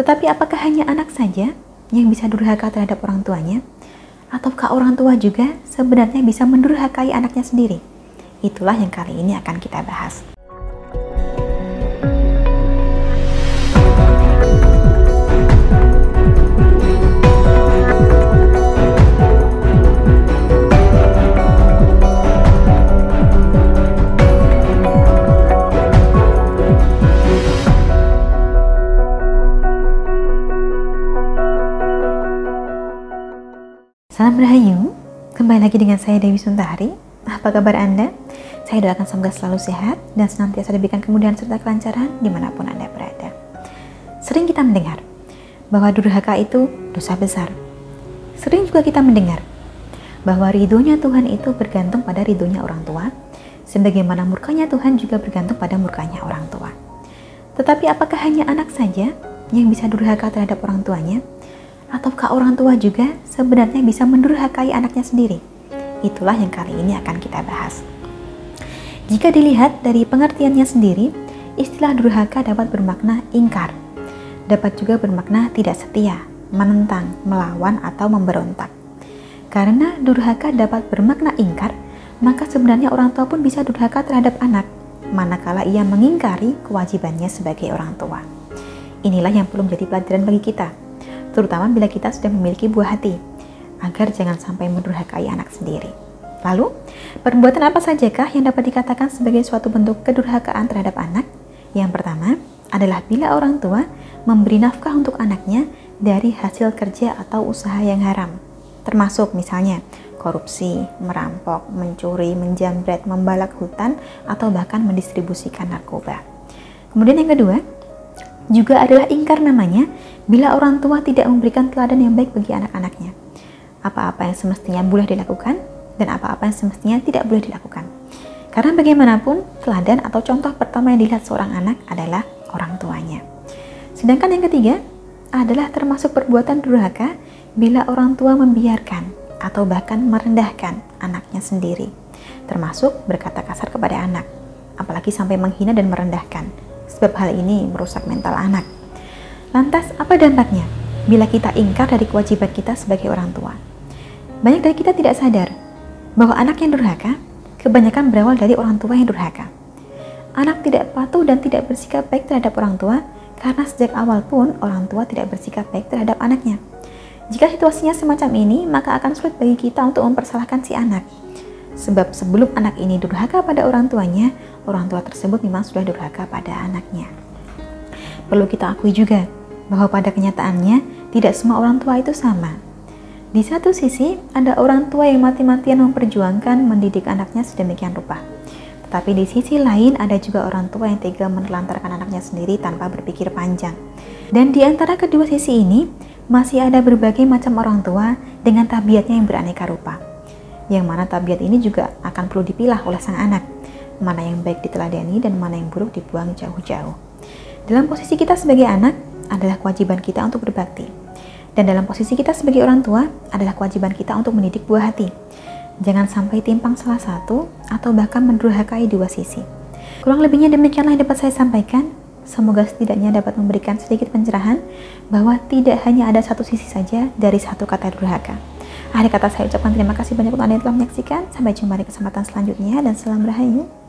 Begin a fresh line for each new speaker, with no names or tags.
Tetapi apakah hanya anak saja yang bisa durhaka terhadap orang tuanya? Ataukah orang tua juga sebenarnya bisa mendurhakai anaknya sendiri? Itulah yang kali ini akan kita bahas. Salam Rahayu, kembali lagi dengan saya Dewi Suntari. Apa kabar Anda? Saya doakan semoga selalu sehat dan senantiasa diberikan kemudahan serta kelancaran di mana pun Anda berada. Sering kita mendengar bahwa durhaka itu dosa besar. Sering juga kita mendengar bahwa ridhonya Tuhan itu bergantung pada ridhonya orang tua, sebagaimana murkanya Tuhan juga bergantung pada murkanya orang tua. Tetapi apakah hanya anak saja yang bisa durhaka terhadap orang tuanya? Ataukah orang tua juga sebenarnya bisa mendurhakai anaknya sendiri? Itulah yang kali ini akan kita bahas. Jika dilihat dari pengertiannya sendiri, istilah durhaka dapat bermakna ingkar. Dapat juga bermakna tidak setia, menentang, melawan, atau memberontak. Karena durhaka dapat bermakna ingkar, maka sebenarnya orang tua pun bisa durhaka terhadap anak, manakala ia mengingkari kewajibannya sebagai orang tua. Inilah yang perlu menjadi pelajaran bagi kita, terutama bila kita sudah memiliki buah hati, agar jangan sampai mendurhakai anak sendiri. Lalu, perbuatan apa sajakah yang dapat dikatakan sebagai suatu bentuk kedurhakaan terhadap anak? Yang pertama adalah bila orang tua memberi nafkah untuk anaknya dari hasil kerja atau usaha yang haram, termasuk misalnya korupsi, merampok, mencuri, menjamret, membalak hutan, atau bahkan mendistribusikan narkoba. Kemudian yang kedua, juga adalah ingkar namanya bila orang tua tidak memberikan teladan yang baik bagi anak-anaknya. Apa-apa yang semestinya boleh dilakukan dan apa-apa yang semestinya tidak boleh dilakukan. Karena bagaimanapun, teladan atau contoh pertama yang dilihat seorang anak adalah orang tuanya. Sedangkan yang ketiga adalah termasuk perbuatan durhaka bila orang tua membiarkan atau bahkan merendahkan anaknya sendiri, termasuk berkata kasar kepada anak, apalagi sampai menghina dan merendahkan sebab hal ini merusak mental anak. Lantas, apa dampaknya bila kita ingkar dari kewajiban kita sebagai orang tua? Banyak dari kita tidak sadar bahwa anak yang durhaka kebanyakan berawal dari orang tua yang durhaka. Anak tidak patuh dan tidak bersikap baik terhadap orang tua karena sejak awal pun orang tua tidak bersikap baik terhadap anaknya. Jika situasinya semacam ini, maka akan sulit bagi kita untuk mempersalahkan si anak. Sebab sebelum anak ini durhaka pada orang tuanya, orang tua tersebut memang sudah durhaka pada anaknya. Perlu kita akui juga bahwa pada kenyataannya tidak semua orang tua itu sama. Di satu sisi, ada orang tua yang mati-matian memperjuangkan mendidik anaknya sedemikian rupa. Tetapi di sisi lain ada juga orang tua yang tega menelantarkan anaknya sendiri tanpa berpikir panjang. Dan di antara kedua sisi ini, masih ada berbagai macam orang tua dengan tabiatnya yang beraneka rupa. Yang mana tabiat ini juga akan perlu dipilah oleh sang anak mana yang baik diteladani dan mana yang buruk dibuang jauh-jauh. Dalam posisi kita sebagai anak adalah kewajiban kita untuk berbakti. Dan dalam posisi kita sebagai orang tua adalah kewajiban kita untuk mendidik buah hati. Jangan sampai timpang salah satu atau bahkan mendurhakai dua sisi. Kurang lebihnya demikianlah yang dapat saya sampaikan. Semoga setidaknya dapat memberikan sedikit pencerahan bahwa tidak hanya ada satu sisi saja dari satu kata durhaka. Akhir kata saya ucapkan terima kasih banyak untuk Anda yang telah menyaksikan. Sampai jumpa di kesempatan selanjutnya dan salam rahayu.